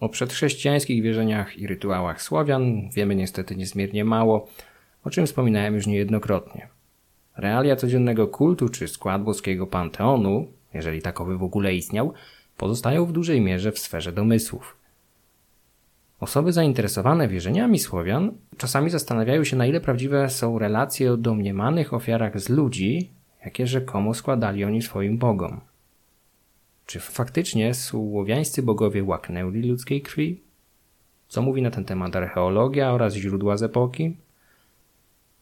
O przedchrześcijańskich wierzeniach i rytuałach Słowian wiemy niestety niezmiernie mało, o czym wspominałem już niejednokrotnie. Realia codziennego kultu czy skład boskiego panteonu, jeżeli takowy w ogóle istniał, pozostają w dużej mierze w sferze domysłów. Osoby zainteresowane wierzeniami Słowian czasami zastanawiają się, na ile prawdziwe są relacje o domniemanych ofiarach z ludzi, jakie rzekomo składali oni swoim bogom. Czy faktycznie słowiańscy bogowie łaknęli ludzkiej krwi? Co mówi na ten temat archeologia oraz źródła z epoki?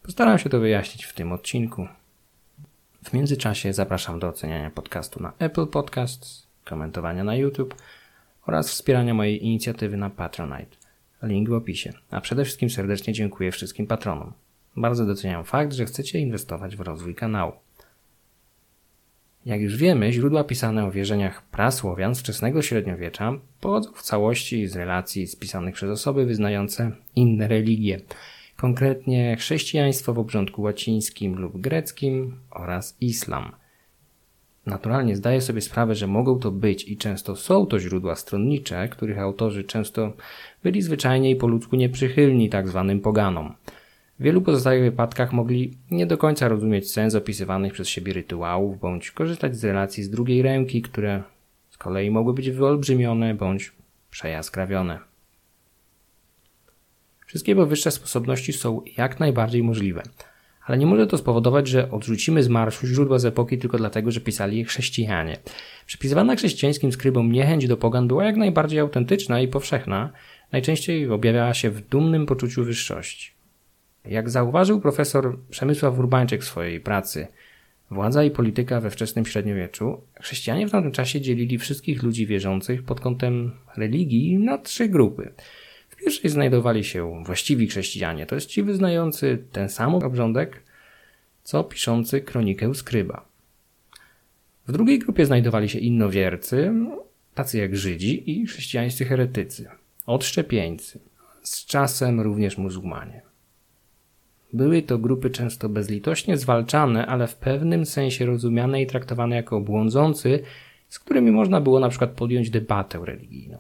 Postaram się to wyjaśnić w tym odcinku. W międzyczasie zapraszam do oceniania podcastu na Apple Podcasts, komentowania na YouTube oraz wspierania mojej inicjatywy na Patronite. Link w opisie. A przede wszystkim serdecznie dziękuję wszystkim patronom. Bardzo doceniam fakt, że chcecie inwestować w rozwój kanału. Jak już wiemy, źródła pisane o wierzeniach prasłowian z wczesnego średniowiecza pochodzą w całości z relacji spisanych przez osoby wyznające inne religie, konkretnie chrześcijaństwo w obrządku łacińskim lub greckim oraz islam. Naturalnie zdaję sobie sprawę, że mogą to być i często są to źródła stronnicze, których autorzy często byli zwyczajnie i po ludzku nieprzychylni tak zwanym poganom – w wielu pozostałych wypadkach mogli nie do końca rozumieć sens opisywanych przez siebie rytuałów, bądź korzystać z relacji z drugiej ręki, które z kolei mogły być wyolbrzymione bądź przejaskrawione. Wszystkie powyższe sposobności są jak najbardziej możliwe, ale nie może to spowodować, że odrzucimy z marszu źródła z epoki tylko dlatego, że pisali je chrześcijanie. Przypisywana chrześcijańskim skrybom niechęć do pogan była jak najbardziej autentyczna i powszechna, najczęściej objawiała się w dumnym poczuciu wyższości. Jak zauważył profesor Przemysław Urbańczyk w swojej pracy Władza i polityka we wczesnym średniowieczu, chrześcijanie w tamtym czasie dzielili wszystkich ludzi wierzących pod kątem religii na trzy grupy. W pierwszej znajdowali się właściwi chrześcijanie, to jest ci wyznający ten sam obrządek, co piszący kronikę skryba. W drugiej grupie znajdowali się innowiercy, tacy jak Żydzi i chrześcijańscy heretycy, odszczepieńcy, z czasem również muzułmanie. Były to grupy często bezlitośnie zwalczane, ale w pewnym sensie rozumiane i traktowane jako błądzący, z którymi można było na przykład podjąć debatę religijną.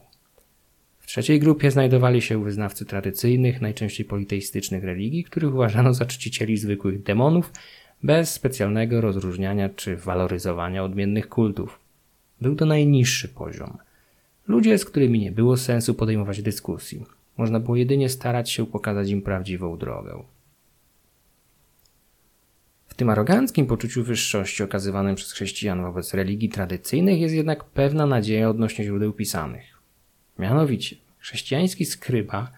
W trzeciej grupie znajdowali się wyznawcy tradycyjnych, najczęściej politeistycznych religii, których uważano za czcicieli zwykłych demonów, bez specjalnego rozróżniania czy waloryzowania odmiennych kultów. Był to najniższy poziom. Ludzie, z którymi nie było sensu podejmować dyskusji. Można było jedynie starać się pokazać im prawdziwą drogę tym aroganckim poczuciu wyższości okazywanym przez chrześcijan wobec religii tradycyjnych jest jednak pewna nadzieja odnośnie źródeł pisanych. Mianowicie, chrześcijański skryba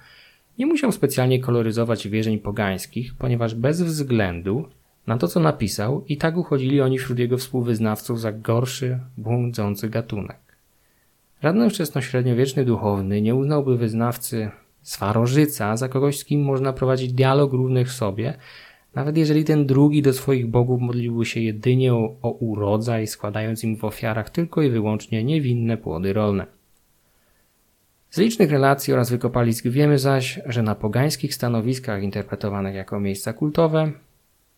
nie musiał specjalnie koloryzować wierzeń pogańskich, ponieważ bez względu na to, co napisał, i tak uchodzili oni wśród jego współwyznawców za gorszy, błądzący gatunek. Żaden wczesnośredniowieczny duchowny nie uznałby wyznawcy Swarożyca za kogoś, z kim można prowadzić dialog równych sobie, nawet jeżeli ten drugi do swoich bogów modliłby się jedynie o, o urodzaj, składając im w ofiarach tylko i wyłącznie niewinne płody rolne. Z licznych relacji oraz wykopalisk wiemy zaś, że na pogańskich stanowiskach interpretowanych jako miejsca kultowe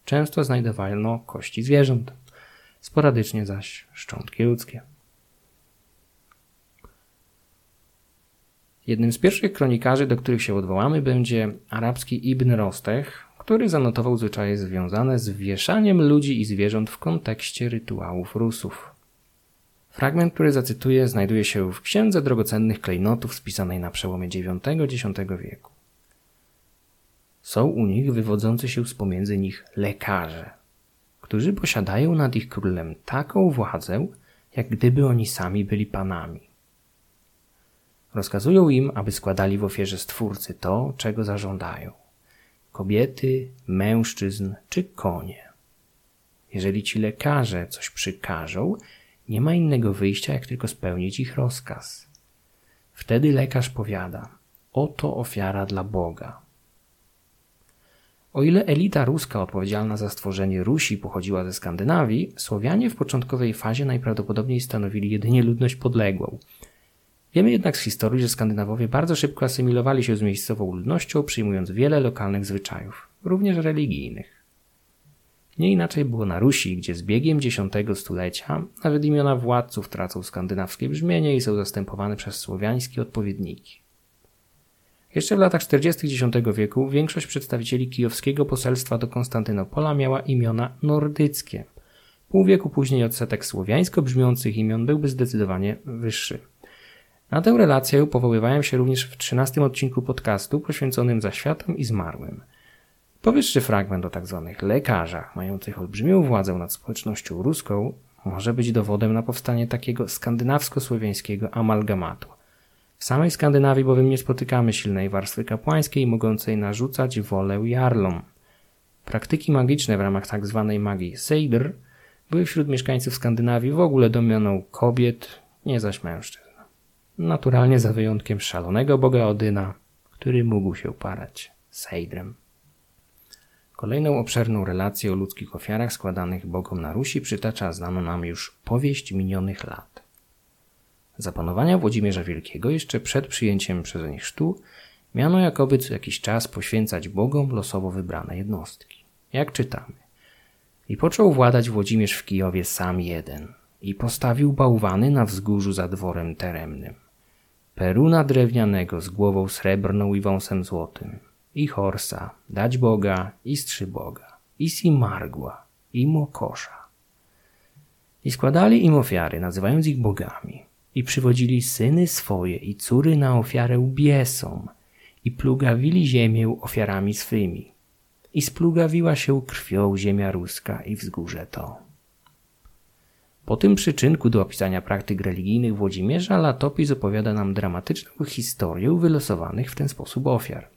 często znajdowano kości zwierząt, sporadycznie zaś szczątki ludzkie. Jednym z pierwszych kronikarzy, do których się odwołamy, będzie arabski Ibn Rostech, który zanotował zwyczaje związane z wieszaniem ludzi i zwierząt w kontekście rytuałów Rusów. Fragment, który zacytuję, znajduje się w Księdze Drogocennych Klejnotów spisanej na przełomie IX-X wieku. Są u nich wywodzący się z pomiędzy nich lekarze, którzy posiadają nad ich królem taką władzę, jak gdyby oni sami byli panami. Rozkazują im, aby składali w ofierze Stwórcy to, czego zażądają kobiety, mężczyzn czy konie. Jeżeli ci lekarze coś przykażą, nie ma innego wyjścia, jak tylko spełnić ich rozkaz. Wtedy lekarz powiada: Oto ofiara dla Boga. O ile elita ruska odpowiedzialna za stworzenie Rusi pochodziła ze Skandynawii, Słowianie w początkowej fazie najprawdopodobniej stanowili jedynie ludność podległą, Wiemy jednak z historii, że Skandynawowie bardzo szybko asymilowali się z miejscową ludnością, przyjmując wiele lokalnych zwyczajów, również religijnych. Nie inaczej było na Rusi, gdzie z biegiem X stulecia nawet imiona władców tracą skandynawskie brzmienie i są zastępowane przez słowiańskie odpowiedniki. Jeszcze w latach 40. X wieku większość przedstawicieli kijowskiego poselstwa do Konstantynopola miała imiona nordyckie. Pół wieku później odsetek słowiańsko brzmiących imion byłby zdecydowanie wyższy. Na tę relację powoływałem się również w 13 odcinku podcastu poświęconym zaświatom i zmarłym. Powyższy fragment o tzw. Tak lekarzach mających olbrzymią władzę nad społecznością ruską może być dowodem na powstanie takiego skandynawsko-słowiańskiego amalgamatu. W samej Skandynawii bowiem nie spotykamy silnej warstwy kapłańskiej mogącej narzucać wolę jarlom. Praktyki magiczne w ramach tzw. Tak magii Seidr były wśród mieszkańców Skandynawii w ogóle domeną kobiet, nie zaś mężczyzn. Naturalnie za wyjątkiem szalonego boga Odyna, który mógł się parać Seidrem. Kolejną obszerną relację o ludzkich ofiarach składanych bogom na Rusi przytacza znaną nam już powieść minionych lat. Za panowania Włodzimierza Wielkiego jeszcze przed przyjęciem przez nich chrztu miano jakoby co jakiś czas poświęcać bogom losowo wybrane jednostki. Jak czytamy. I począł władać Włodzimierz w Kijowie sam jeden i postawił bałwany na wzgórzu za dworem teremnym. Peruna drewnianego z głową srebrną i wąsem złotym, i Horsa, dać Boga, i Strzy Boga, i Simargła, i Mokosza. I składali im ofiary, nazywając ich bogami, i przywodzili syny swoje i córy na ofiarę biesom, i plugawili ziemię ofiarami swymi. I splugawiła się krwią ziemia ruska i wzgórze to. Po tym przyczynku do opisania praktyk religijnych Włodzimierza Latopis opowiada nam dramatyczną historię wylosowanych w ten sposób ofiar.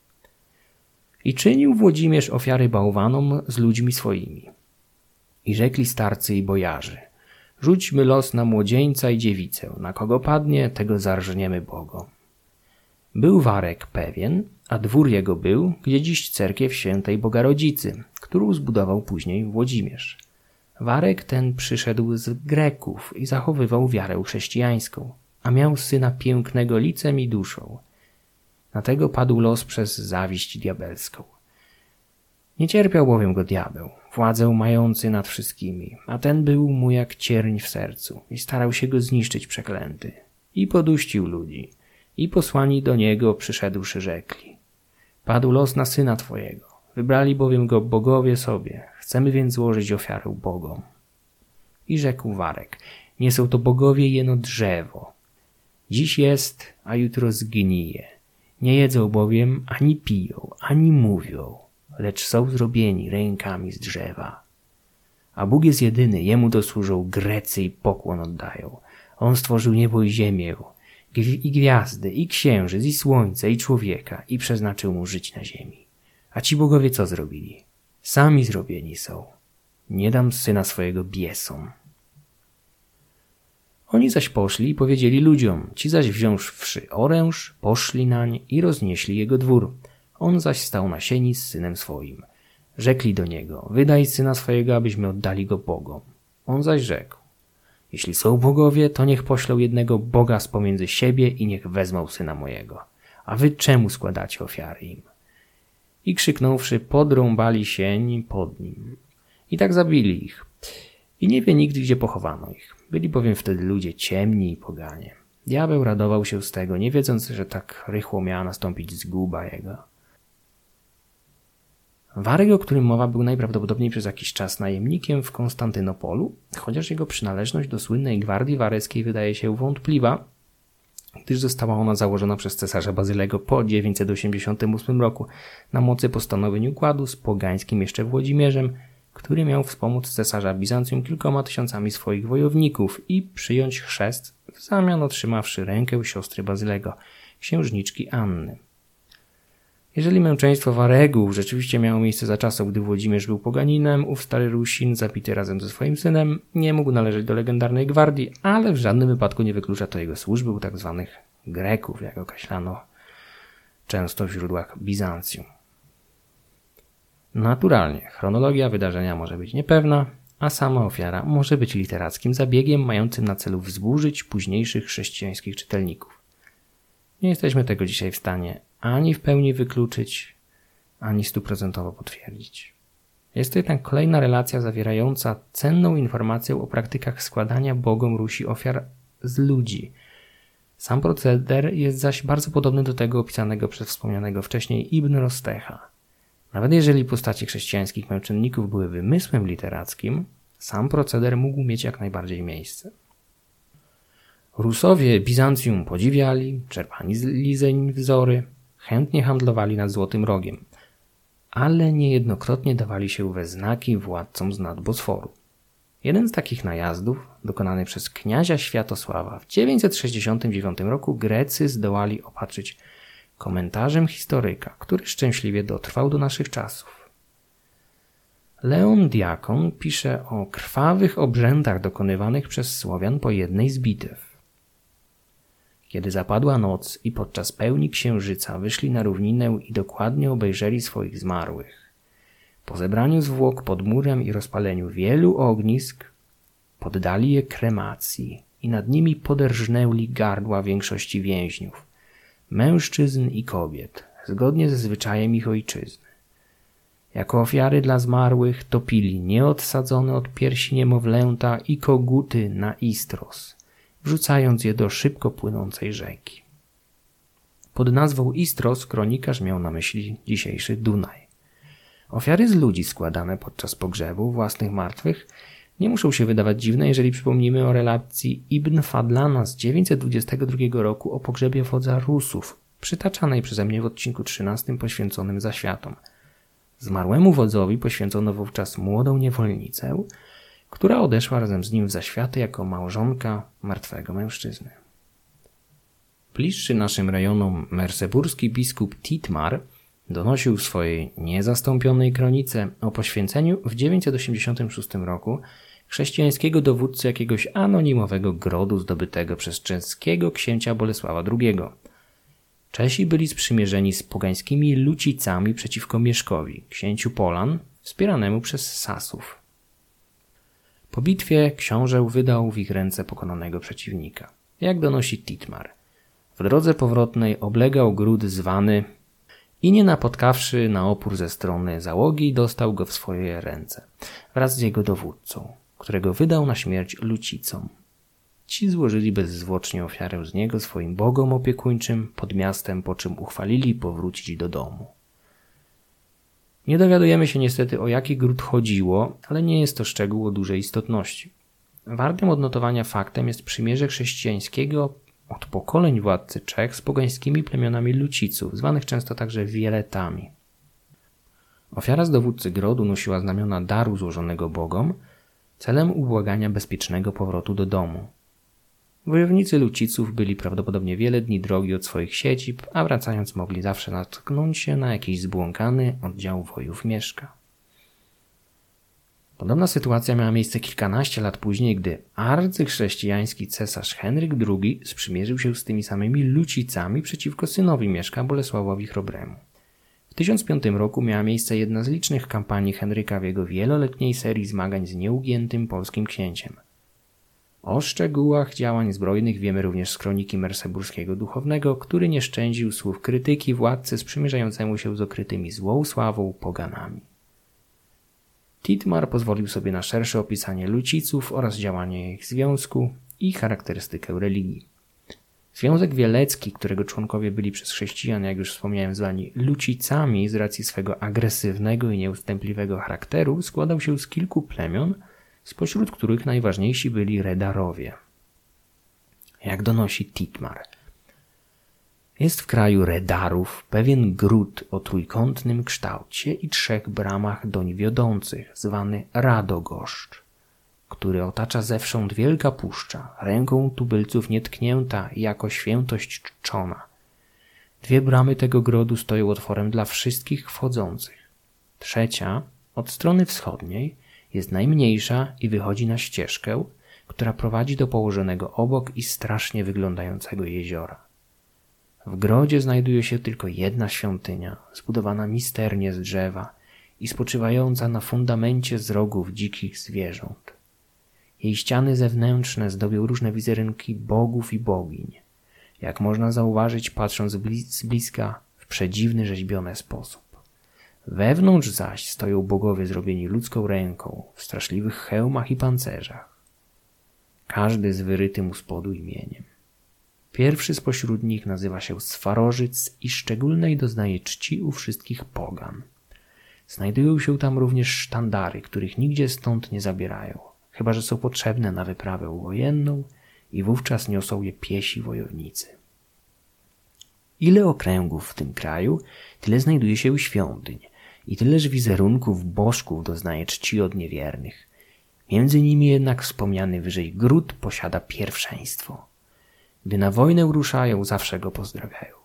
I czynił Włodzimierz ofiary bałwanom z ludźmi swoimi. I rzekli starcy i bojarzy, rzućmy los na młodzieńca i dziewicę, na kogo padnie, tego zarżniemy Bogom. Był Warek pewien, a dwór jego był, gdzie dziś cerkiew świętej Bogarodzicy, którą zbudował później Włodzimierz. Warek ten przyszedł z Greków i zachowywał wiarę chrześcijańską, a miał syna pięknego licem i duszą – na tego padł los przez zawiść diabelską. Nie cierpiał bowiem go diabeł, władzę mający nad wszystkimi, a ten był mu jak cierń w sercu i starał się go zniszczyć przeklęty. I poduścił ludzi, i posłani do niego przyszedłszy rzekli. Padł los na syna twojego, wybrali bowiem go bogowie sobie, chcemy więc złożyć ofiarę bogom. I rzekł Warek, nie są to bogowie jeno drzewo. Dziś jest, a jutro zgnije. Nie jedzą bowiem, ani piją, ani mówią, lecz są zrobieni rękami z drzewa. A Bóg jest jedyny, Jemu to służą Grecy i pokłon oddają. On stworzył niebo i ziemię, i gwiazdy, i księżyc, i słońce, i człowieka, i przeznaczył mu żyć na ziemi. A ci bogowie co zrobili? Sami zrobieni są. Nie dam syna swojego biesom. Oni zaś poszli i powiedzieli ludziom, ci zaś wziąwszy oręż, poszli nań i roznieśli jego dwór. On zaś stał na sieni z synem swoim. Rzekli do niego, wydaj syna swojego, abyśmy oddali go Bogom. On zaś rzekł, jeśli są bogowie, to niech poślą jednego Boga z pomiędzy siebie i niech wezmą syna mojego. A wy czemu składacie ofiary im? I krzyknąwszy, podrąbali sień pod nim. I tak zabili ich. I nie wie nigdy, gdzie pochowano ich. Byli bowiem wtedy ludzie ciemni i poganie. Diabeł radował się z tego, nie wiedząc, że tak rychło miała nastąpić zguba jego. Warek, o którym mowa, był najprawdopodobniej przez jakiś czas najemnikiem w Konstantynopolu, chociaż jego przynależność do słynnej gwardii wareckiej wydaje się wątpliwa, gdyż została ona założona przez cesarza Bazylego po 988 roku na mocy postanowień układu z pogańskim jeszcze Włodzimierzem, który miał wspomóc cesarza Bizancjum kilkoma tysiącami swoich wojowników i przyjąć chrzest, w zamian otrzymawszy rękę siostry Bazylego, księżniczki Anny. Jeżeli męczeństwo Waregów rzeczywiście miało miejsce za czasów, gdy Włodzimierz był poganinem, ów stary Rusin, zabity razem ze swoim synem, nie mógł należeć do legendarnej gwardii, ale w żadnym wypadku nie wyklucza to jego służby u tzw. Tak Greków, jak określano często w źródłach Bizancjum. Naturalnie, chronologia wydarzenia może być niepewna, a sama ofiara może być literackim zabiegiem mającym na celu wzburzyć późniejszych chrześcijańskich czytelników. Nie jesteśmy tego dzisiaj w stanie ani w pełni wykluczyć, ani stuprocentowo potwierdzić. Jest to jednak kolejna relacja zawierająca cenną informację o praktykach składania Bogom Rusi ofiar z ludzi. Sam proceder jest zaś bardzo podobny do tego opisanego przez wspomnianego wcześniej Ibn Rostecha. Nawet jeżeli postacie chrześcijańskich męczenników były wymysłem literackim, sam proceder mógł mieć jak najbardziej miejsce. Rusowie Bizancjum podziwiali, czerpali z lizeń wzory, chętnie handlowali nad Złotym Rogiem, ale niejednokrotnie dawali się we znaki władcom z nad Bosforu. Jeden z takich najazdów, dokonany przez kniazia Światosława w 969 roku, Grecy zdołali opatrzyć komentarzem historyka, który szczęśliwie dotrwał do naszych czasów. Leon Diakon pisze o krwawych obrzędach dokonywanych przez Słowian po jednej z bitew. Kiedy zapadła noc i podczas pełni księżyca wyszli na równinę i dokładnie obejrzeli swoich zmarłych. Po zebraniu zwłok pod murem i rozpaleniu wielu ognisk, poddali je kremacji i nad nimi poderżnęli gardła większości więźniów, mężczyzn i kobiet, zgodnie ze zwyczajem ich ojczyzny. Jako ofiary dla zmarłych topili nieodsadzone od piersi niemowlęta i koguty na Istros, wrzucając je do szybko płynącej rzeki. Pod nazwą Istros kronikarz miał na myśli dzisiejszy Dunaj. Ofiary z ludzi składane podczas pogrzebu własnych martwych nie muszą się wydawać dziwne, jeżeli przypomnimy o relacji Ibn Fadlana z 922 roku o pogrzebie wodza Rusów, przytaczanej przeze mnie w odcinku 13 poświęconym zaświatom. Zmarłemu wodzowi poświęcono wówczas młodą niewolnicę, która odeszła razem z nim w zaświaty jako małżonka martwego mężczyzny. Bliższy naszym rejonom merseburski biskup Titmar donosił w swojej niezastąpionej kronice o poświęceniu w 986 roku chrześcijańskiego dowódcy jakiegoś anonimowego grodu zdobytego przez czeskiego księcia Bolesława II. Czesi byli sprzymierzeni z pogańskimi lucicami przeciwko Mieszkowi, księciu Polan, wspieranemu przez Sasów. Po bitwie książę wydał w ich ręce pokonanego przeciwnika. Jak donosi Titmar. W drodze powrotnej oblegał gród zwany i nie napotkawszy na opór ze strony załogi, dostał go w swoje ręce wraz z jego dowódcą, którego wydał na śmierć lucicom. Ci złożyli bezzwłocznie ofiarę z niego swoim bogom opiekuńczym pod miastem, po czym uchwalili powrócić do domu. Nie dowiadujemy się niestety o jaki gród chodziło, ale nie jest to szczegół o dużej istotności. Wartym odnotowania faktem jest przymierze chrześcijańskiego od pokoleń władcy Czech z pogańskimi plemionami Luciców, zwanych często także Wieletami. Ofiara z dowódcy grodu nosiła znamiona daru złożonego bogom celem ubłagania bezpiecznego powrotu do domu. Wojownicy Luciców byli prawdopodobnie wiele dni drogi od swoich siedzib, a wracając mogli zawsze natknąć się na jakiś zbłąkany oddział wojów Mieszka. Podobna sytuacja miała miejsce kilkanaście lat później, gdy arcychrześcijański cesarz Henryk II sprzymierzył się z tymi samymi Lucicami przeciwko synowi Mieszka Bolesławowi Chrobremu. W 1005 roku miała miejsce jedna z licznych kampanii Henryka w jego wieloletniej serii zmagań z nieugiętym polskim księciem. O szczegółach działań zbrojnych wiemy również z kroniki Merseburskiego Duchownego, który nie szczędził słów krytyki władcy sprzymierzającemu się z okrytymi złą sławą poganami. Titmar pozwolił sobie na szersze opisanie luciców oraz działanie ich związku i charakterystykę religii. Związek Wielecki, którego członkowie byli przez chrześcijan, jak już wspomniałem, zwani lucicami z racji swego agresywnego i nieustępliwego charakteru, składał się z kilku plemion, spośród których najważniejsi byli Redarowie. Jak donosi Titmar – jest w kraju Redarów pewien gród o trójkątnym kształcie i trzech bramach doń wiodących, zwany Radogoszcz, który otacza zewsząd wielka puszcza, ręką tubylców nietknięta jako świętość czczona. Dwie bramy tego grodu stoją otworem dla wszystkich wchodzących. Trzecia, od strony wschodniej, jest najmniejsza i wychodzi na ścieżkę, która prowadzi do położonego obok i strasznie wyglądającego jeziora. W grodzie znajduje się tylko jedna świątynia, zbudowana misternie z drzewa i spoczywająca na fundamencie z rogów dzikich zwierząt. Jej ściany zewnętrzne zdobią różne wizerunki bogów i bogiń, jak można zauważyć patrząc z bliska w przedziwny rzeźbiony sposób. Wewnątrz zaś stoją bogowie zrobieni ludzką ręką, w straszliwych hełmach i pancerzach. Każdy z wyrytym u spodu imieniem. Pierwszy spośród nich nazywa się Swarożyc i szczególnej doznaje czci u wszystkich pogan. Znajdują się tam również sztandary, których nigdzie stąd nie zabierają, chyba że są potrzebne na wyprawę wojenną i wówczas niosą je piesi wojownicy. Ile okręgów w tym kraju, tyle znajduje się świątyń i tyleż wizerunków bożków doznaje czci od niewiernych. Między nimi jednak wspomniany wyżej gród posiada pierwszeństwo. Gdy na wojnę ruszają, zawsze go pozdrawiają.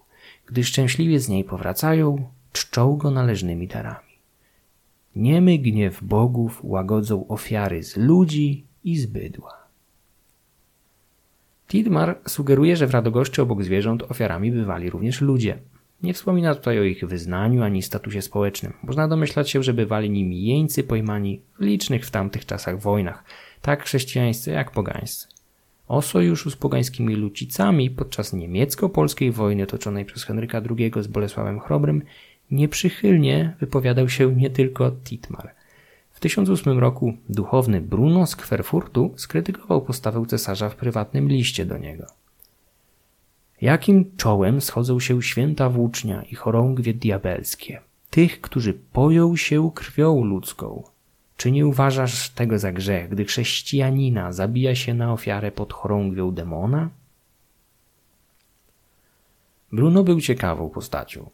Gdy szczęśliwie z niej powracają, czczą go należnymi darami. Niemy gniew bogów łagodzą ofiary z ludzi i z bydła. Tidmar sugeruje, że w Radogoszczy obok zwierząt ofiarami bywali również ludzie. Nie wspomina tutaj o ich wyznaniu ani statusie społecznym. Można domyślać się, że bywali nimi jeńcy pojmani w licznych w tamtych czasach wojnach, tak chrześcijańscy jak pogańscy. O sojuszu z pogańskimi Lucicami podczas niemiecko-polskiej wojny toczonej przez Henryka II z Bolesławem Chrobrym nieprzychylnie wypowiadał się nie tylko Titmar. W 1008 roku duchowny Bruno z Kwerfurtu skrytykował postawę cesarza w prywatnym liście do niego. Jakim czołem schodzą się święta włócznia i chorągwie diabelskie, tych, którzy poją się krwią ludzką. Czy nie uważasz tego za grzech, gdy chrześcijanina zabija się na ofiarę pod chorągwią demona? Bruno był ciekawą postacią.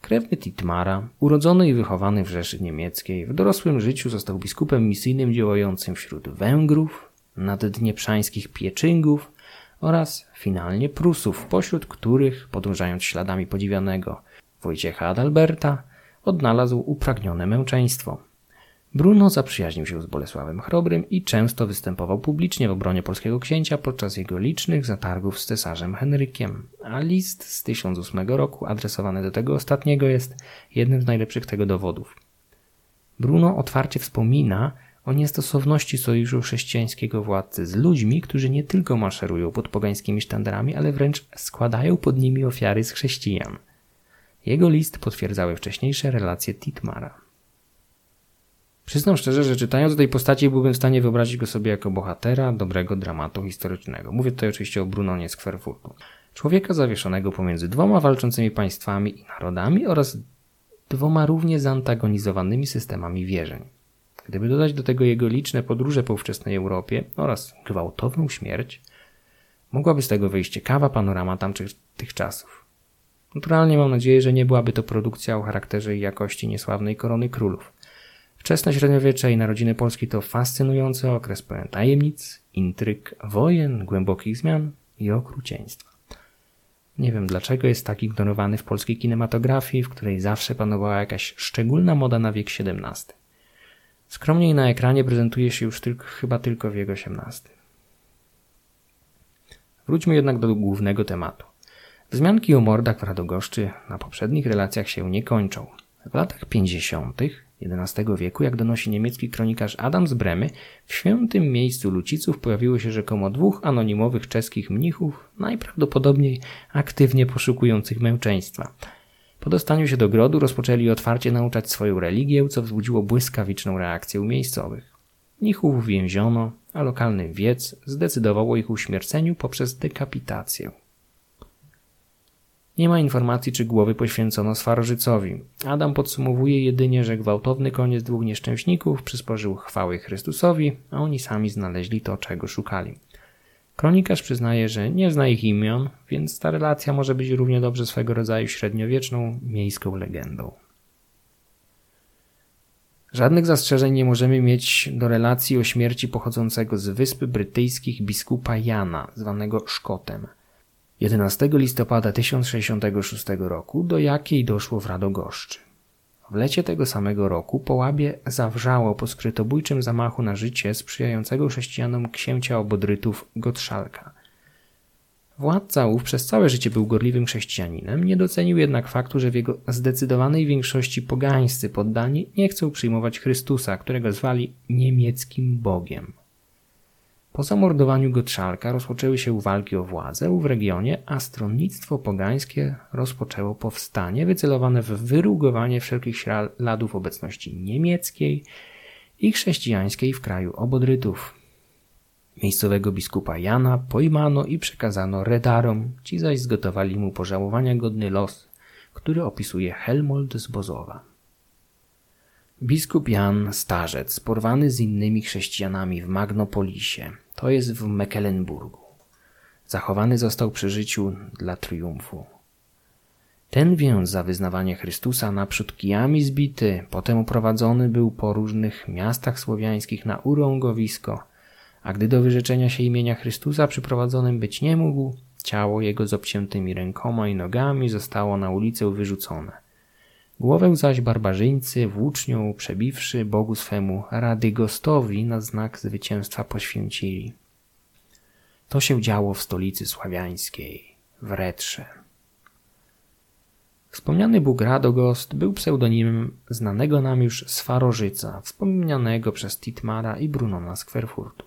Krewny Titmara, urodzony i wychowany w Rzeszy Niemieckiej, w dorosłym życiu został biskupem misyjnym działającym wśród Węgrów, naddnieprzańskich Pieczyngów oraz finalnie Prusów, pośród których, podążając śladami podziwianego Wojciecha Adalberta, odnalazł upragnione męczeństwo. Bruno zaprzyjaźnił się z Bolesławem Chrobrym i często występował publicznie w obronie polskiego księcia podczas jego licznych zatargów z cesarzem Henrykiem, a list z 1008 roku adresowany do tego ostatniego jest jednym z najlepszych tego dowodów. Bruno otwarcie wspomina o niestosowności sojuszu chrześcijańskiego władcy z ludźmi, którzy nie tylko maszerują pod pogańskimi sztandarami, ale wręcz składają pod nimi ofiary z chrześcijan. Jego list potwierdzały wcześniejsze relacje Titmara. Przyznam szczerze, że czytając o tej postaci byłbym w stanie wyobrazić go sobie jako bohatera dobrego dramatu historycznego. Mówię tutaj oczywiście o Brunonie z Kwerfurtu. Człowieka zawieszonego pomiędzy dwoma walczącymi państwami i narodami oraz dwoma równie zantagonizowanymi systemami wierzeń. Gdyby dodać do tego jego liczne podróże po ówczesnej Europie oraz gwałtowną śmierć, mogłaby z tego wyjść ciekawa panorama tamtych tych czasów. Naturalnie mam nadzieję, że nie byłaby to produkcja o charakterze i jakości niesławnej korony królów. Wczesne średniowiecze i narodziny Polski to fascynujący okres pełen tajemnic, intryg, wojen, głębokich zmian i okrucieństwa. Nie wiem dlaczego jest tak ignorowany w polskiej kinematografii, w której zawsze panowała jakaś szczególna moda na wiek XVII. Skromniej na ekranie prezentuje się już tylko, chyba tylko wiek XVIII. Wróćmy jednak do głównego tematu. Wzmianki o mordach w Radogoszczy na poprzednich relacjach się nie kończą. W latach 50. XI wieku, jak donosi niemiecki kronikarz Adam z Bremy, w świętym miejscu Luciców pojawiło się rzekomo dwóch anonimowych czeskich mnichów, najprawdopodobniej aktywnie poszukujących męczeństwa. Po dostaniu się do grodu rozpoczęli otwarcie nauczać swoją religię, co wzbudziło błyskawiczną reakcję u miejscowych. Mnichów więziono, a lokalny wiec zdecydował o ich uśmierceniu poprzez dekapitację. Nie ma informacji, czy głowy poświęcono Swarożycowi. Adam podsumowuje jedynie, że gwałtowny koniec dwóch nieszczęśników przysporzył chwały Chrystusowi, a oni sami znaleźli to, czego szukali. Kronikarz przyznaje, że nie zna ich imion, więc ta relacja może być równie dobrze swego rodzaju średniowieczną miejską legendą. Żadnych zastrzeżeń nie możemy mieć do relacji o śmierci pochodzącego z Wysp Brytyjskich biskupa Jana, zwanego Szkotem – 11 listopada 1066 roku, do jakiej doszło w Radogoszczy. W lecie tego samego roku Połabie zawrzało po skrytobójczym zamachu na życie sprzyjającego chrześcijanom księcia obodrytów Gotszalka. Władca ów przez całe życie był gorliwym chrześcijaninem, nie docenił jednak faktu, że w jego zdecydowanej większości pogańscy poddani nie chcą przyjmować Chrystusa, którego zwali niemieckim Bogiem. Po zamordowaniu Gottszalka rozpoczęły się walki o władzę w regionie, a stronnictwo pogańskie rozpoczęło powstanie wycelowane w wyrugowanie wszelkich śladów obecności niemieckiej i chrześcijańskiej w kraju obodrytów. Miejscowego biskupa Jana pojmano i przekazano redarom, ci zaś zgotowali mu pożałowania godny los, który opisuje Helmold z Bozowa. Biskup Jan Starzec, porwany z innymi chrześcijanami w Magnopolisie, to jest w Mecklenburgu. Zachowany został przy życiu dla triumfu. Ten więc za wyznawanie Chrystusa naprzód kijami zbity, potem uprowadzony był po różnych miastach słowiańskich na urągowisko, a gdy do wyrzeczenia się imienia Chrystusa przyprowadzonym być nie mógł, ciało jego z obciętymi rękoma i nogami zostało na ulicę wyrzucone. Głowę zaś barbarzyńcy włócznią przebiwszy Bogu swemu Radygostowi na znak zwycięstwa poświęcili. To się działo w stolicy sławiańskiej, w Retrze. Wspomniany Bóg Radogost był pseudonimem znanego nam już Swarożyca, wspomnianego przez Titmara i Brunona z Kwerfurtu.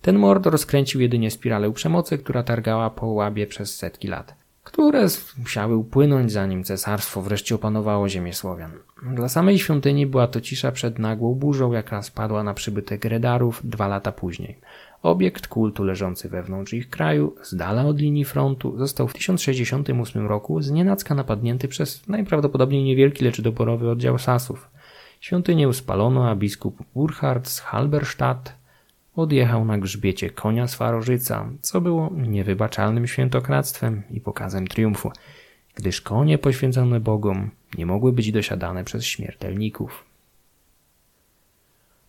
Ten mord rozkręcił jedynie spiralę przemocy, która targała po łabie przez setki lat które musiały upłynąć, zanim cesarstwo wreszcie opanowało ziemię Słowian. Dla samej świątyni była to cisza przed nagłą burzą, jaka spadła na przybytek Redarów dwa lata później. Obiekt kultu leżący wewnątrz ich kraju, z dala od linii frontu, został w 1068 roku znienacka napadnięty przez najprawdopodobniej niewielki, lecz doborowy oddział Sasów. Świątynię spalono, a biskup Burchard z Halberstadt odjechał na grzbiecie konia Swarożyca, co było niewybaczalnym świętokradztwem i pokazem triumfu, gdyż konie poświęcone Bogom nie mogły być dosiadane przez śmiertelników.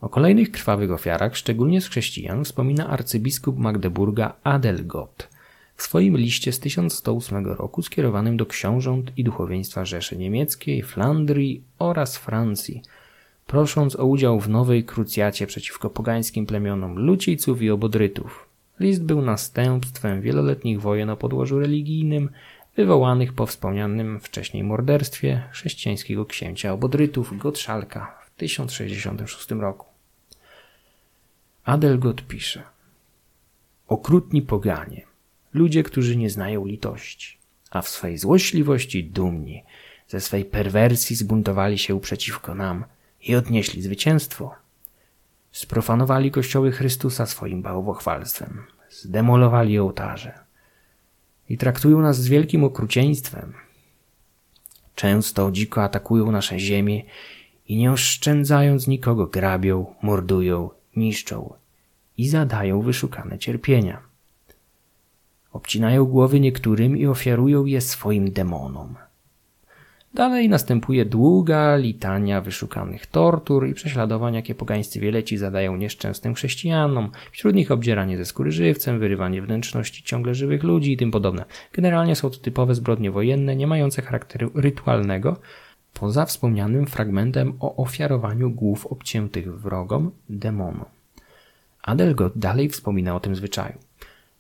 O kolejnych krwawych ofiarach, szczególnie z chrześcijan, wspomina arcybiskup Magdeburga Adelgot w swoim liście z 1108 roku skierowanym do książąt i duchowieństwa Rzeszy Niemieckiej, Flandrii oraz Francji – prosząc o udział w nowej krucjacie przeciwko pogańskim plemionom Luciców i Obodrytów. List był następstwem wieloletnich wojen o podłożu religijnym, wywołanych po wspomnianym wcześniej morderstwie chrześcijańskiego księcia Obodrytów Gottszalka w 1066 roku. Adelgot pisze Okrutni poganie, ludzie, którzy nie znają litości, a w swej złośliwości dumni, ze swej perwersji zbuntowali się przeciwko nam – i odnieśli zwycięstwo. Sprofanowali kościoły Chrystusa swoim bałwochwalstwem, zdemolowali ołtarze i traktują nas z wielkim okrucieństwem. Często dziko atakują nasze ziemię i nie oszczędzając nikogo grabią, mordują, niszczą i zadają wyszukane cierpienia. Obcinają głowy niektórym i ofiarują je swoim demonom – Dalej następuje długa litania wyszukanych tortur i prześladowań, jakie pogańscy wieleci zadają nieszczęsnym chrześcijanom, wśród nich obdzieranie ze skóry żywcem, wyrywanie wnętrzności ciągle żywych ludzi i tym podobne. Generalnie są to typowe zbrodnie wojenne, nie mające charakteru rytualnego, poza wspomnianym fragmentem o ofiarowaniu głów obciętych wrogom demonom. Adelgot dalej wspomina o tym zwyczaju.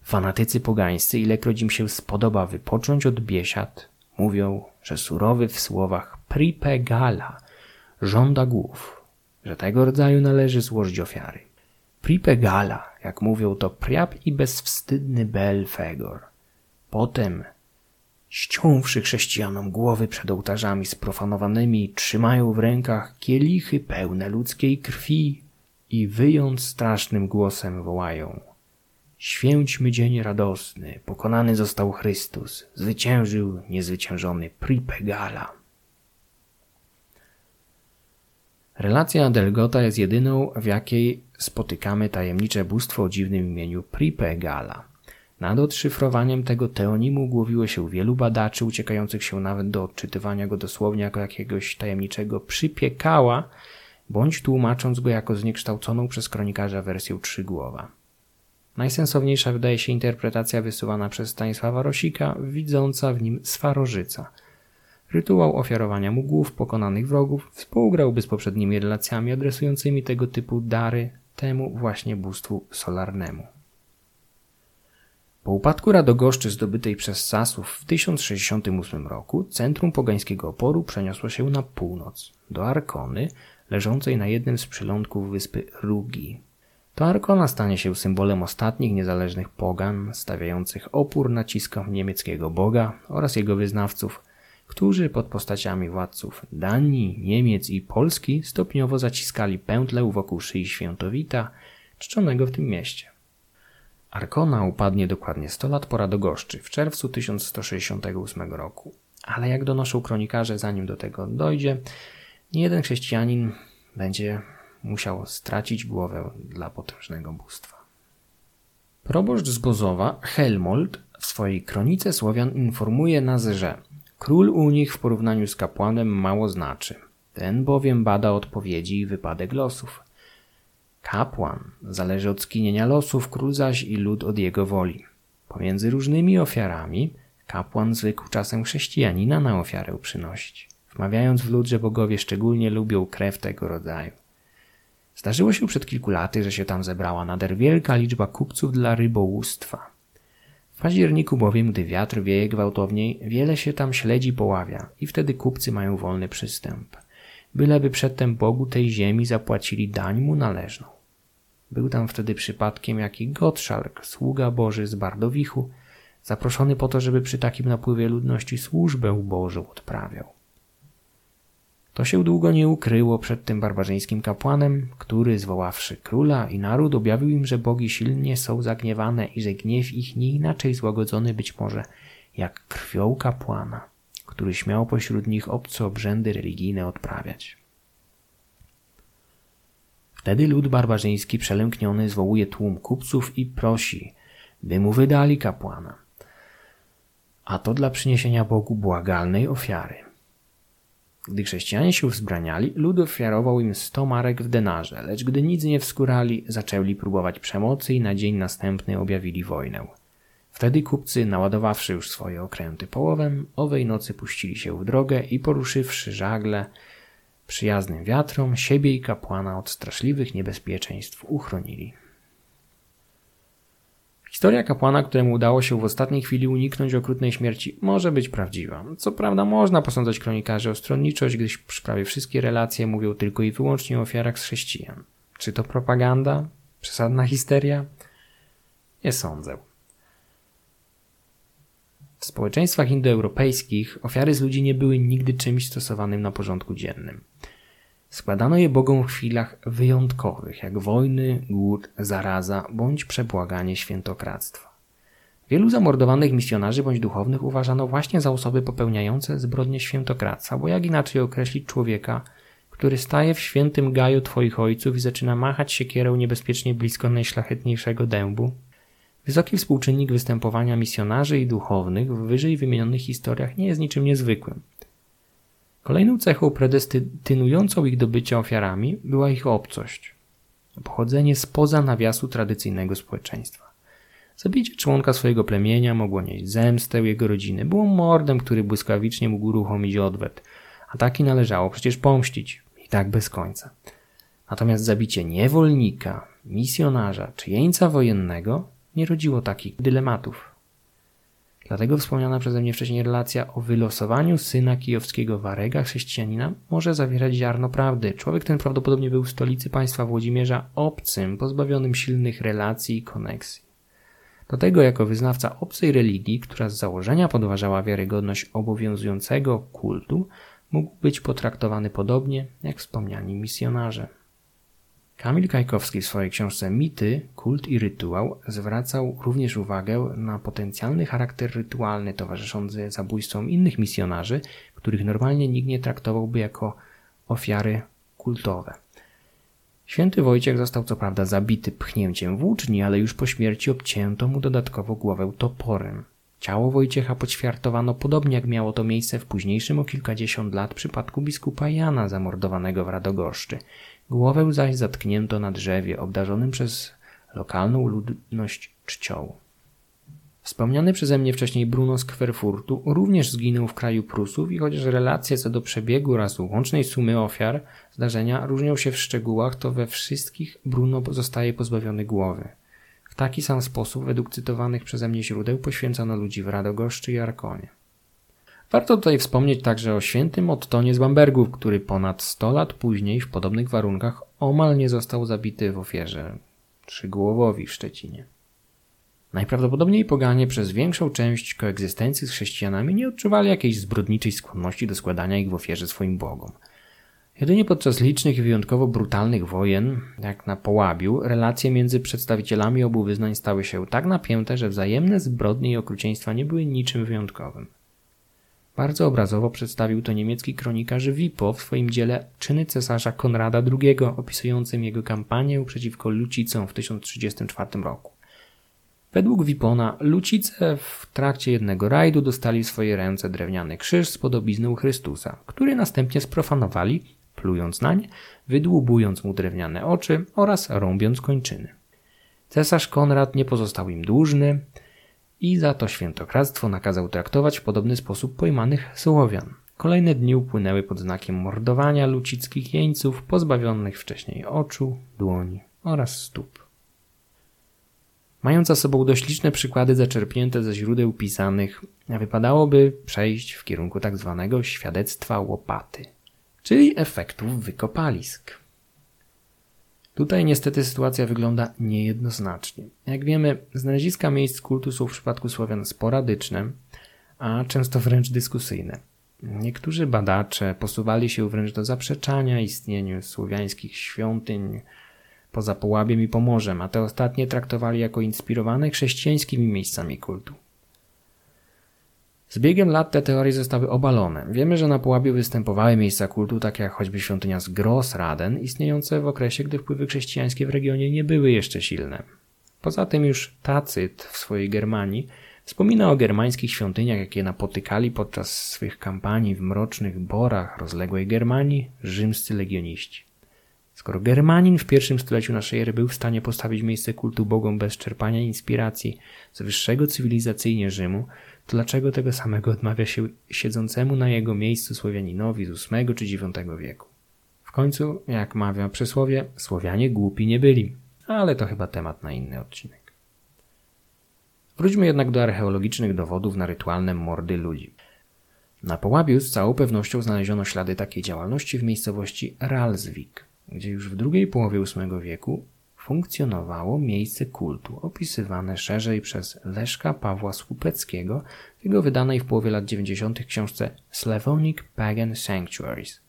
Fanatycy pogańscy, ilekroć im się spodoba wypocząć od biesiad, Mówią, że surowy w słowach pripegala żąda głów, że tego rodzaju należy złożyć ofiary. Pripegala, jak mówią, to priap i bezwstydny Belfegor. Potem, ściąwszy chrześcijanom głowy przed ołtarzami sprofanowanymi, trzymają w rękach kielichy pełne ludzkiej krwi i wyjąc strasznym głosem wołają – Święćmy dzień radosny, pokonany został Chrystus, zwyciężył niezwyciężony Pripegala. Relacja Delgota jest jedyną, w jakiej spotykamy tajemnicze bóstwo o dziwnym imieniu Pripegala. Nad odszyfrowaniem tego teonimu głowiło się wielu badaczy, uciekających się nawet do odczytywania go dosłownie jako jakiegoś tajemniczego przypiekała, bądź tłumacząc go jako zniekształconą przez kronikarza wersję trzygłowa. Najsensowniejsza wydaje się interpretacja wysuwana przez Stanisława Rosika, widząca w nim Swarożyca. Rytuał ofiarowania mu głów pokonanych wrogów współgrałby z poprzednimi relacjami adresującymi tego typu dary temu właśnie bóstwu solarnemu. Po upadku Radogoszczy zdobytej przez Sasów w 1068 roku centrum pogańskiego oporu przeniosło się na północ, do Arkony, leżącej na jednym z przylądków wyspy Rugi. To Arkona stanie się symbolem ostatnich niezależnych pogan, stawiających opór naciskom niemieckiego Boga oraz jego wyznawców, którzy pod postaciami władców Danii, Niemiec i Polski stopniowo zaciskali pętlę wokół szyi świętowita, czczonego w tym mieście. Arkona upadnie dokładnie 100 lat po Radogoszczy w czerwcu 1168 roku. Ale jak donoszą kronikarze, zanim do tego dojdzie, nie jeden chrześcijanin będzie musiał stracić głowę dla potężnego bóstwa. Proboszcz z Bozowa, Helmold, w swojej kronice Słowian informuje nas, że król u nich w porównaniu z kapłanem mało znaczy. Ten bowiem bada odpowiedzi i wypadek losów. Kapłan zależy od skinienia losów, król zaś i lud od jego woli. Pomiędzy różnymi ofiarami kapłan zwykł czasem chrześcijanina na ofiarę przynosić, wmawiając w lud, że bogowie szczególnie lubią krew tego rodzaju. Zdarzyło się przed kilku laty, że się tam zebrała nader wielka liczba kupców dla rybołówstwa. W październiku bowiem, gdy wiatr wieje gwałtowniej, wiele się tam śledzi poławia i wtedy kupcy mają wolny przystęp byleby przedtem Bogu tej ziemi zapłacili dań mu należną. Był tam wtedy przypadkiem jaki Gottschalk, sługa Boży z Bardowichu, zaproszony po to, żeby przy takim napływie ludności służbę Bożą odprawiał. To się długo nie ukryło przed tym barbarzyńskim kapłanem, który, zwoławszy króla i naród, objawił im, że bogi silnie są zagniewane i że gniew ich nie inaczej złagodzony być może jak krwią kapłana który śmiał pośród nich obce obrzędy religijne odprawiać. Wtedy lud barbarzyński przelękniony zwołuje tłum kupców i prosi, by mu wydali kapłana. A to dla przyniesienia Bogu błagalnej ofiary. Gdy chrześcijanie się wzbraniali, lud ofiarował im sto marek w denarze, lecz gdy nic nie wskórali, zaczęli próbować przemocy i na dzień następny objawili wojnę. Wtedy kupcy, naładowawszy już swoje okręty połowem, owej nocy puścili się w drogę i poruszywszy żagle, przyjaznym wiatrom, siebie i kapłana od straszliwych niebezpieczeństw uchronili. Historia kapłana, któremu udało się w ostatniej chwili uniknąć okrutnej śmierci, może być prawdziwa. Co prawda można posądzać kronikarzy o stronniczość, gdyż prawie wszystkie relacje mówią tylko i wyłącznie o ofiarach z chrześcijan. Czy to propaganda? Przesadna histeria? Nie sądzę. W społeczeństwach indoeuropejskich ofiary z ludzi nie były nigdy czymś stosowanym na porządku dziennym. Składano je Bogom w chwilach wyjątkowych, jak wojny, głód, zaraza bądź przebłaganie świętokradztwa. Wielu zamordowanych misjonarzy bądź duchownych uważano właśnie za osoby popełniające zbrodnie świętokradztwa, bo jak inaczej określić człowieka, który staje w świętym gaju Twoich ojców i zaczyna machać siekierą niebezpiecznie blisko najszlachetniejszego dębu, Wysoki współczynnik występowania misjonarzy i duchownych w wyżej wymienionych historiach nie jest niczym niezwykłym. Kolejną cechą predestynującą ich do bycia ofiarami była ich obcość, pochodzenie spoza nawiasu tradycyjnego społeczeństwa. Zabicie członka swojego plemienia mogło nieść zemstę jego rodziny, było mordem, który błyskawicznie mógł uruchomić odwet, a taki należało przecież pomścić i tak bez końca. Natomiast zabicie niewolnika, misjonarza czy jeńca wojennego nie rodziło takich dylematów. Dlatego wspomniana przeze mnie wcześniej relacja o wylosowaniu syna kijowskiego Warega, chrześcijanina, może zawierać ziarno prawdy. Człowiek ten prawdopodobnie był w stolicy państwa Włodzimierza obcym, pozbawionym silnych relacji i koneksji. Do tego jako wyznawca obcej religii, która z założenia podważała wiarygodność obowiązującego kultu, mógł być potraktowany podobnie jak wspomniani misjonarze. Kamil Kajkowski w swojej książce Mity, Kult i Rytuał zwracał również uwagę na potencjalny charakter rytualny towarzyszący zabójstwom innych misjonarzy, których normalnie nikt nie traktowałby jako ofiary kultowe. Święty Wojciech został co prawda zabity pchnięciem włóczni, ale już po śmierci obcięto mu dodatkowo głowę toporem. Ciało Wojciecha poćwiartowano podobnie jak miało to miejsce w późniejszym o kilkadziesiąt lat przypadku biskupa Jana zamordowanego w Radogoszczy – Głowę zaś zatknięto na drzewie obdarzonym przez lokalną ludność czcią. Wspomniany przeze mnie wcześniej Bruno z Kwerfurtu również zginął w kraju Prusów i chociaż relacje co do przebiegu oraz łącznej sumy ofiar zdarzenia różnią się w szczegółach, to we wszystkich Bruno zostaje pozbawiony głowy. W taki sam sposób według cytowanych przeze mnie źródeł poświęcono ludzi w Radogoszczy i Arkonie. Warto tutaj wspomnieć także o świętym Ottonie z Bambergów, który ponad 100 lat później w podobnych warunkach omal nie został zabity w ofierze Trzygłowowi w Szczecinie. Najprawdopodobniej poganie przez większą część koegzystencji z chrześcijanami nie odczuwali jakiejś zbrodniczej skłonności do składania ich w ofierze swoim bogom. Jedynie podczas licznych i wyjątkowo brutalnych wojen, jak na Połabiu, relacje między przedstawicielami obu wyznań stały się tak napięte, że wzajemne zbrodnie i okrucieństwa nie były niczym wyjątkowym. Bardzo obrazowo przedstawił to niemiecki kronikarz Wipo w swoim dziele Czyny cesarza Konrada II, opisującym jego kampanię przeciwko Lucicom w 1034 roku. Według Wipona Lucice w trakcie jednego rajdu dostali w swoje ręce drewniany krzyż z podobizną Chrystusa, który następnie sprofanowali, plując nań, wydłubując mu drewniane oczy oraz rąbiąc kończyny. Cesarz Konrad nie pozostał im dłużny, i za to świętokradztwo nakazał traktować w podobny sposób pojmanych Słowian. Kolejne dni upłynęły pod znakiem mordowania lucickich jeńców pozbawionych wcześniej oczu, dłoni oraz stóp. Mając za sobą dość liczne przykłady zaczerpnięte ze źródeł pisanych, wypadałoby przejść w kierunku tak zwanego świadectwa łopaty, czyli efektów wykopalisk. Tutaj niestety sytuacja wygląda niejednoznacznie. Jak wiemy, znaleziska miejsc kultu są w przypadku Słowian sporadyczne, a często wręcz dyskusyjne. Niektórzy badacze posuwali się wręcz do zaprzeczania istnieniu słowiańskich świątyń poza Połabiem i Pomorzem, a te ostatnie traktowali jako inspirowane chrześcijańskimi miejscami kultu. Z biegiem lat te teorie zostały obalone. Wiemy, że na Pułabie występowały miejsca kultu, takie jak choćby świątynia z Grossraden, istniejące w okresie, gdy wpływy chrześcijańskie w regionie nie były jeszcze silne. Poza tym już Tacyt w swojej Germanii wspomina o germańskich świątyniach, jakie napotykali podczas swych kampanii w mrocznych borach rozległej Germanii rzymscy legioniści. Skoro Germanin w pierwszym stuleciu naszej ery był w stanie postawić miejsce kultu bogom bez czerpania inspiracji z wyższego cywilizacyjnie Rzymu, dlaczego tego samego odmawia się siedzącemu na jego miejscu Słowianinowi z VIII czy IX wieku? W końcu, jak mawia przysłowie, Słowianie głupi nie byli, ale to chyba temat na inny odcinek. Wróćmy jednak do archeologicznych dowodów na rytualne mordy ludzi. Na Połabiu z całą pewnością znaleziono ślady takiej działalności w miejscowości Ralsvik, gdzie już w drugiej połowie VIII wieku funkcjonowało miejsce kultu, opisywane szerzej przez Leszka Pawła Słupeckiego w jego wydanej w połowie lat 90. książce Slavonic Pagan Sanctuaries.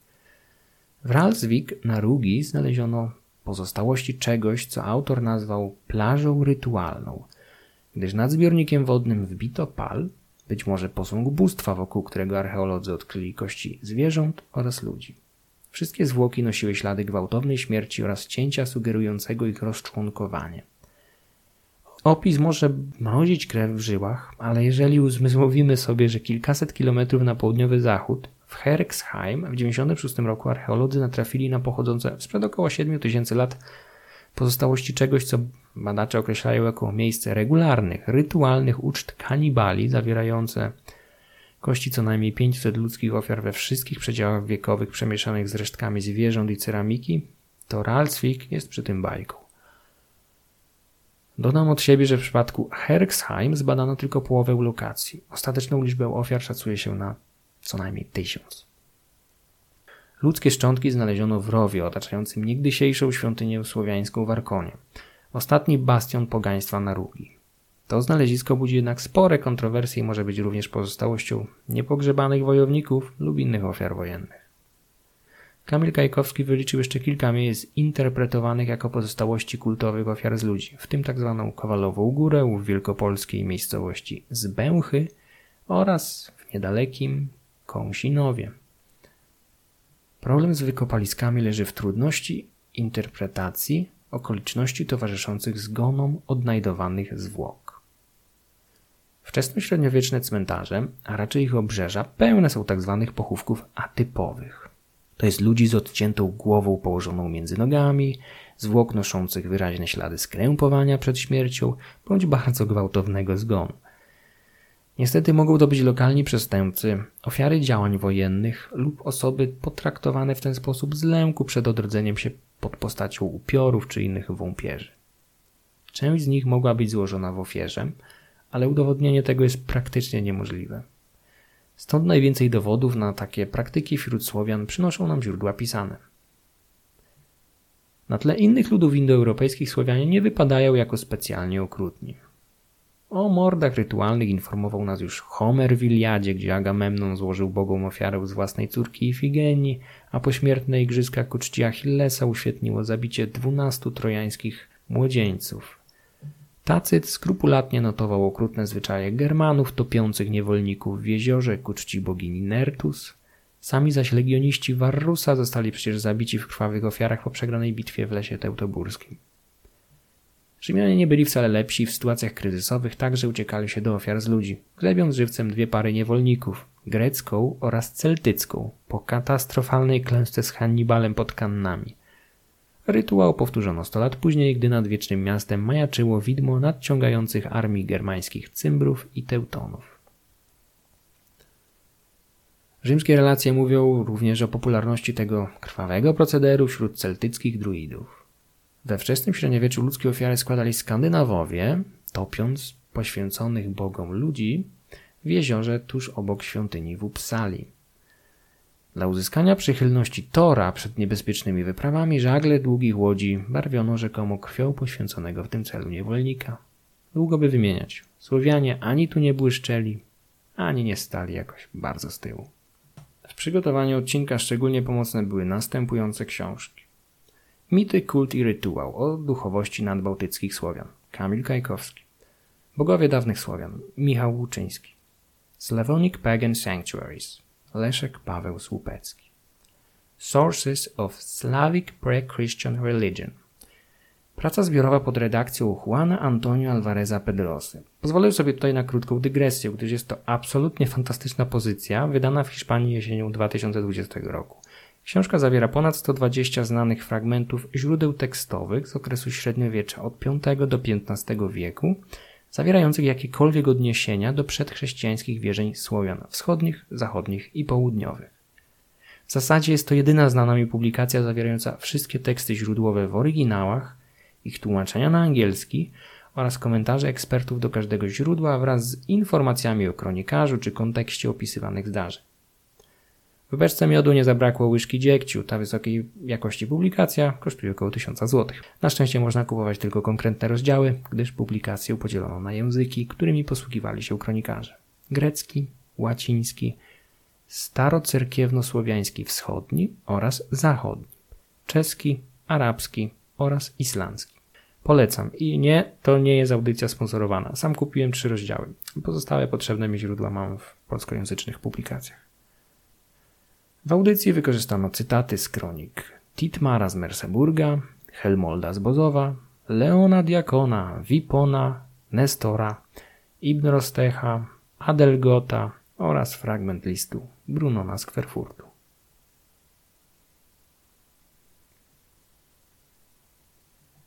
W Ralsvik na Rugi znaleziono pozostałości czegoś, co autor nazwał plażą rytualną, gdyż nad zbiornikiem wodnym wbito pal, być może posąg bóstwa, wokół którego archeolodzy odkryli kości zwierząt oraz ludzi. Wszystkie zwłoki nosiły ślady gwałtownej śmierci oraz cięcia sugerującego ich rozczłonkowanie. Opis może mrozić krew w żyłach, ale jeżeli uzmysłowimy sobie, że kilkaset kilometrów na południowy zachód, w Herxheim w 1996 roku archeolodzy natrafili na pochodzące sprzed około 7 tysięcy lat pozostałości czegoś, co badacze określają jako miejsce regularnych, rytualnych uczt kanibali zawierające Kości co najmniej 500 ludzkich ofiar we wszystkich przedziałach wiekowych przemieszanych z resztkami zwierząt i ceramiki, to Ralswik jest przy tym bajką. Dodam od siebie, że w przypadku Herxheim zbadano tylko połowę lokacji. Ostateczną liczbę ofiar szacuje się na co najmniej tysiąc. Ludzkie szczątki znaleziono w rowie otaczającym niegdysiejszą świątynię słowiańską w Arkonie, ostatni bastion pogaństwa na Rugi. To znalezisko budzi jednak spore kontrowersje i może być również pozostałością niepogrzebanych wojowników lub innych ofiar wojennych. Kamil Kajkowski wyliczył jeszcze kilka miejsc interpretowanych jako pozostałości kultowych ofiar z ludzi, w tym tzw. Tak Kowalową Górę w wielkopolskiej miejscowości Zbęchy oraz w niedalekim Kąsinowie. Problem z wykopaliskami leży w trudności interpretacji okoliczności towarzyszących zgonom odnajdowanych zwłok. Wczesnośredniowieczne cmentarze, a raczej ich obrzeża, pełne są tzw. Tak pochówków atypowych. To jest ludzi z odciętą głową położoną między nogami, zwłok noszących wyraźne ślady skrępowania przed śmiercią bądź bardzo gwałtownego zgonu. Niestety mogą to być lokalni przestępcy, ofiary działań wojennych lub osoby potraktowane w ten sposób z lęku przed odrodzeniem się pod postacią upiorów czy innych wąpierzy. Część z nich mogła być złożona w ofierze, ale udowodnienie tego jest praktycznie niemożliwe. Stąd najwięcej dowodów na takie praktyki wśród Słowian przynoszą nam źródła pisane. Na tle innych ludów indoeuropejskich Słowianie nie wypadają jako specjalnie okrutni. O mordach rytualnych informował nas już Homer w Iliadzie, gdzie Agamemnon złożył bogom ofiarę z własnej córki Ifigenii, a pośmiertne igrzyska ku czci Achillesa uświetniło zabicie dwunastu trojańskich młodzieńców. Tacyt skrupulatnie notował okrutne zwyczaje Germanów topiących niewolników w jeziorze ku czci bogini Nertus. Sami zaś legioniści Varrusa zostali przecież zabici w krwawych ofiarach po przegranej bitwie w lesie teutoburskim. Rzymianie nie byli wcale lepsi, w sytuacjach kryzysowych także uciekali się do ofiar z ludzi, glebiąc żywcem dwie pary niewolników, grecką oraz celtycką, po katastrofalnej klęsce z Hannibalem pod Kannami. Rytuał powtórzono sto lat później, gdy nad wiecznym miastem majaczyło widmo nadciągających armii germańskich Cymbrów i Teutonów. Rzymskie relacje mówią również o popularności tego krwawego procederu wśród celtyckich druidów. We wczesnym średniowieczu ludzkie ofiary składali Skandynawowie, topiąc poświęconych bogom ludzi w jeziorze tuż obok świątyni w Uppsali. Dla uzyskania przychylności Tora przed niebezpiecznymi wyprawami żagle długich łodzi barwiono rzekomo krwią poświęconego w tym celu niewolnika. Długo by wymieniać. Słowianie ani tu nie błyszczeli, ani nie stali jakoś bardzo z tyłu. W przygotowaniu odcinka szczególnie pomocne były następujące książki. Mity, kult i rytuał o duchowości nadbałtyckich Słowian. Kamil Kajkowski. Bogowie dawnych Słowian. Michał Łuczyński. Slavonic Pagan Sanctuaries. Leszek Paweł Słupecki. Sources of Slavic Pre-Christian Religion. Praca zbiorowa pod redakcją Juana Antonio Alvareza Pedrosy. Pozwolę sobie tutaj na krótką dygresję, gdyż jest to absolutnie fantastyczna pozycja, wydana w Hiszpanii jesienią 2020 roku. Książka zawiera ponad 120 znanych fragmentów źródeł tekstowych z okresu średniowiecza od V do XV wieku, zawierających jakiekolwiek odniesienia do przedchrześcijańskich wierzeń Słowian wschodnich, zachodnich i południowych. W zasadzie jest to jedyna znana mi publikacja zawierająca wszystkie teksty źródłowe w oryginałach, ich tłumaczenia na angielski oraz komentarze ekspertów do każdego źródła wraz z informacjami o kronikarzu czy kontekście opisywanych zdarzeń. W beczce miodu nie zabrakło łyżki dziegciu. Ta wysokiej jakości publikacja kosztuje około 1000 zł. Na szczęście można kupować tylko konkretne rozdziały, gdyż publikację podzielono na języki, którymi posługiwali się kronikarze. Grecki, łaciński, starocerkiewnosłowiański wschodni oraz zachodni, czeski, arabski oraz islandzki. Polecam. I nie, to nie jest audycja sponsorowana. Sam kupiłem trzy rozdziały. Pozostałe potrzebne mi źródła mam w polskojęzycznych publikacjach. W audycji wykorzystano cytaty z kronik Titmara z Merseburga, Helmolda z Bozowa, Leona Diakona, Wipona, Nestora, Ibn Rostecha, Adelgota oraz fragment listu Brunona z Kwerfurtu.